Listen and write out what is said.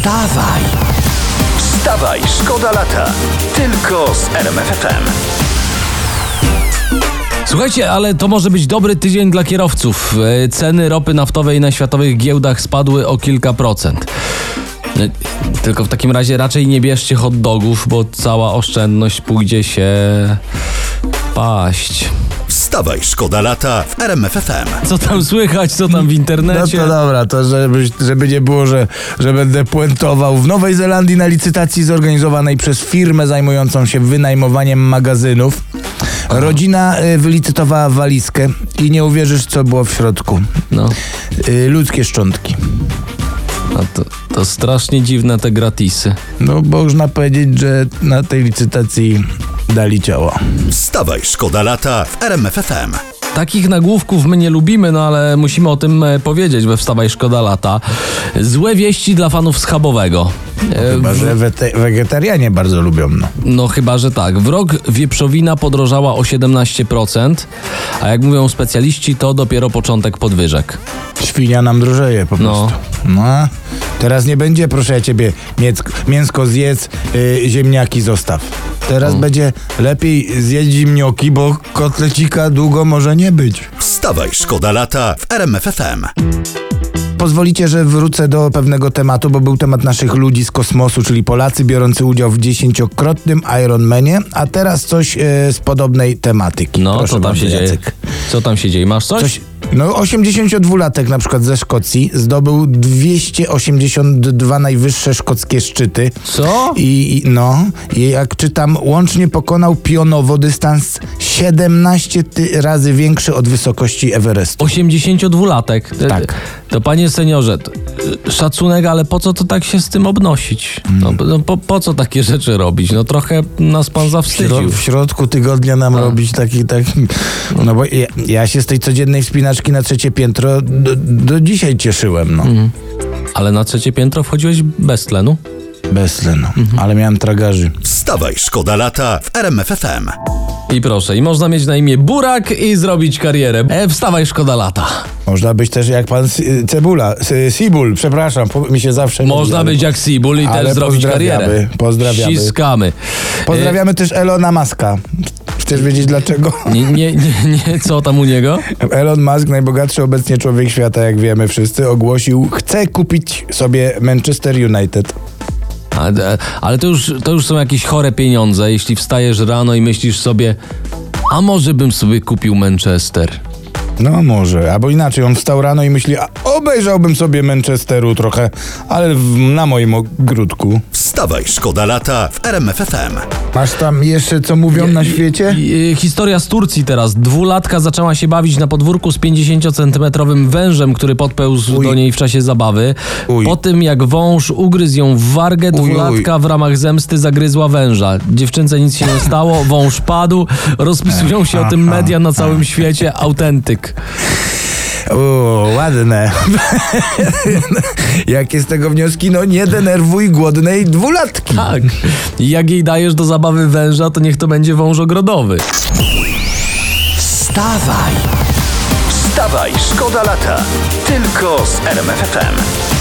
Wstawaj! Wstawaj, szkoda lata. Tylko z RMFFM. Słuchajcie, ale to może być dobry tydzień dla kierowców. E, Ceny ropy naftowej na światowych giełdach spadły o kilka procent. E, Tylko w takim razie raczej nie bierzcie hot dogów, bo cała oszczędność pójdzie się paść. Wstawaj, szkoda lata w RMFFM. Co tam słychać, co tam w No internecie? to dobra, to żeby, żeby nie było, że, że będę puentował. W Nowej Zelandii na licytacji zorganizowanej przez firmę zajmującą się wynajmowaniem magazynów rodzina y, wylicytowała walizkę i nie uwierzysz, co było w środku. No, Y, ludzkie szczątki. a to, to strasznie dziwne te gratisy. No, można powiedzieć, że na tej licytacji dali ciało. Wstawaj, szkoda lata w RMFFM. Takich nagłówków my nie lubimy, no ale musimy o tym e, powiedzieć we Wstawaj Szkoda Lata. Złe wieści dla fanów schabowego. E, Chyba, że wegetarianie bardzo lubią, no. No chyba, że tak. W rok wieprzowina podrożała o 17%, a jak mówią specjaliści, to dopiero początek podwyżek. Świnia nam drożeje po No. prostu. No. Teraz nie będzie, proszę ja ciebie, mięsko, zjedz, y, ziemniaki zostaw. Teraz będzie lepiej zjeść ziemnioki, bo kotlecika długo może nie być. Wstawaj, szkoda lata w RMFFM. Pozwolicie, że wrócę do pewnego tematu, bo był temat naszych ludzi z kosmosu, czyli Polacy biorący udział w dziesięciokrotnym Ironmanie, a teraz coś e, z podobnej tematyki. No, Proszę co tam bardzo, się dzieje? Jacek. Co tam się dzieje? Masz coś? Coś, no 82-latek na przykład ze Szkocji zdobył 282 najwyższe szkockie szczyty. Co? I, i no, i jak czytam, łącznie pokonał pionowo dystans 17 ty- razy większy od wysokości Everestu. 82-latek. Te- Tak. To panie seniorze, y, szacunek, ale po co to tak się z tym obnosić? No, no po, po co takie rzeczy robić? No trochę nas pan zawstydził. w środku tygodnia nam robić taki, taki. No bo ja, ja się z tej codziennej wspinaczki na trzecie piętro do, do dzisiaj cieszyłem, no. Ale na trzecie piętro wchodziłeś bez tlenu? Bez tlenu. Ale miałem tragarzy. Wstawaj, szkoda lata w RMFFM. I proszę, i można mieć na imię Burak i zrobić karierę. E, wstawaj, szkoda lata. Można być też jak pan Cebula, Si- Sibul, przepraszam, mi się zawsze mówi, Można ale- być jak Sibul i też zrobić pozdrawiamy, karierę. pozdrawiamy. Ściskamy. Pozdrawiamy też Elona Muska. Chcesz wiedzieć dlaczego? Nie, nie, nie, nie, co tam u niego? Elon Musk, najbogatszy obecnie człowiek świata, jak wiemy wszyscy, ogłosił, chce kupić sobie Manchester United. A, e, Ale to już, to już są jakieś chore pieniądze, jeśli wstajesz rano i myślisz sobie, a może bym sobie kupił Manchester. No może, albo inaczej, on wstał rano i myśli, a obejrzałbym sobie Manchesteru trochę, ale w, na moim ogródku. Wstawaj, szkoda lata w RMFFM. Masz tam jeszcze co mówią na świecie? I, historia z Turcji teraz. Dwulatka zaczęła się bawić na podwórku z 50-centymetrowym wężem, który podpełzł Uj. do niej w czasie zabawy. Uj. Po tym jak wąż ugryzł ją w wargę, Uj, dwulatka w ramach zemsty zagryzła węża. Dziewczynce nic się nie stało, wąż padł. Rozpisują się o tym media na całym świecie. Autentyk. O, ładne. Jakie z tego wnioski? No nie denerwuj głodnej dwulatki. Tak. I jak jej dajesz do zabawy węża, to niech to będzie wąż ogrodowy. Wstawaj! Wstawaj, szkoda lata. Tylko z RMFFM.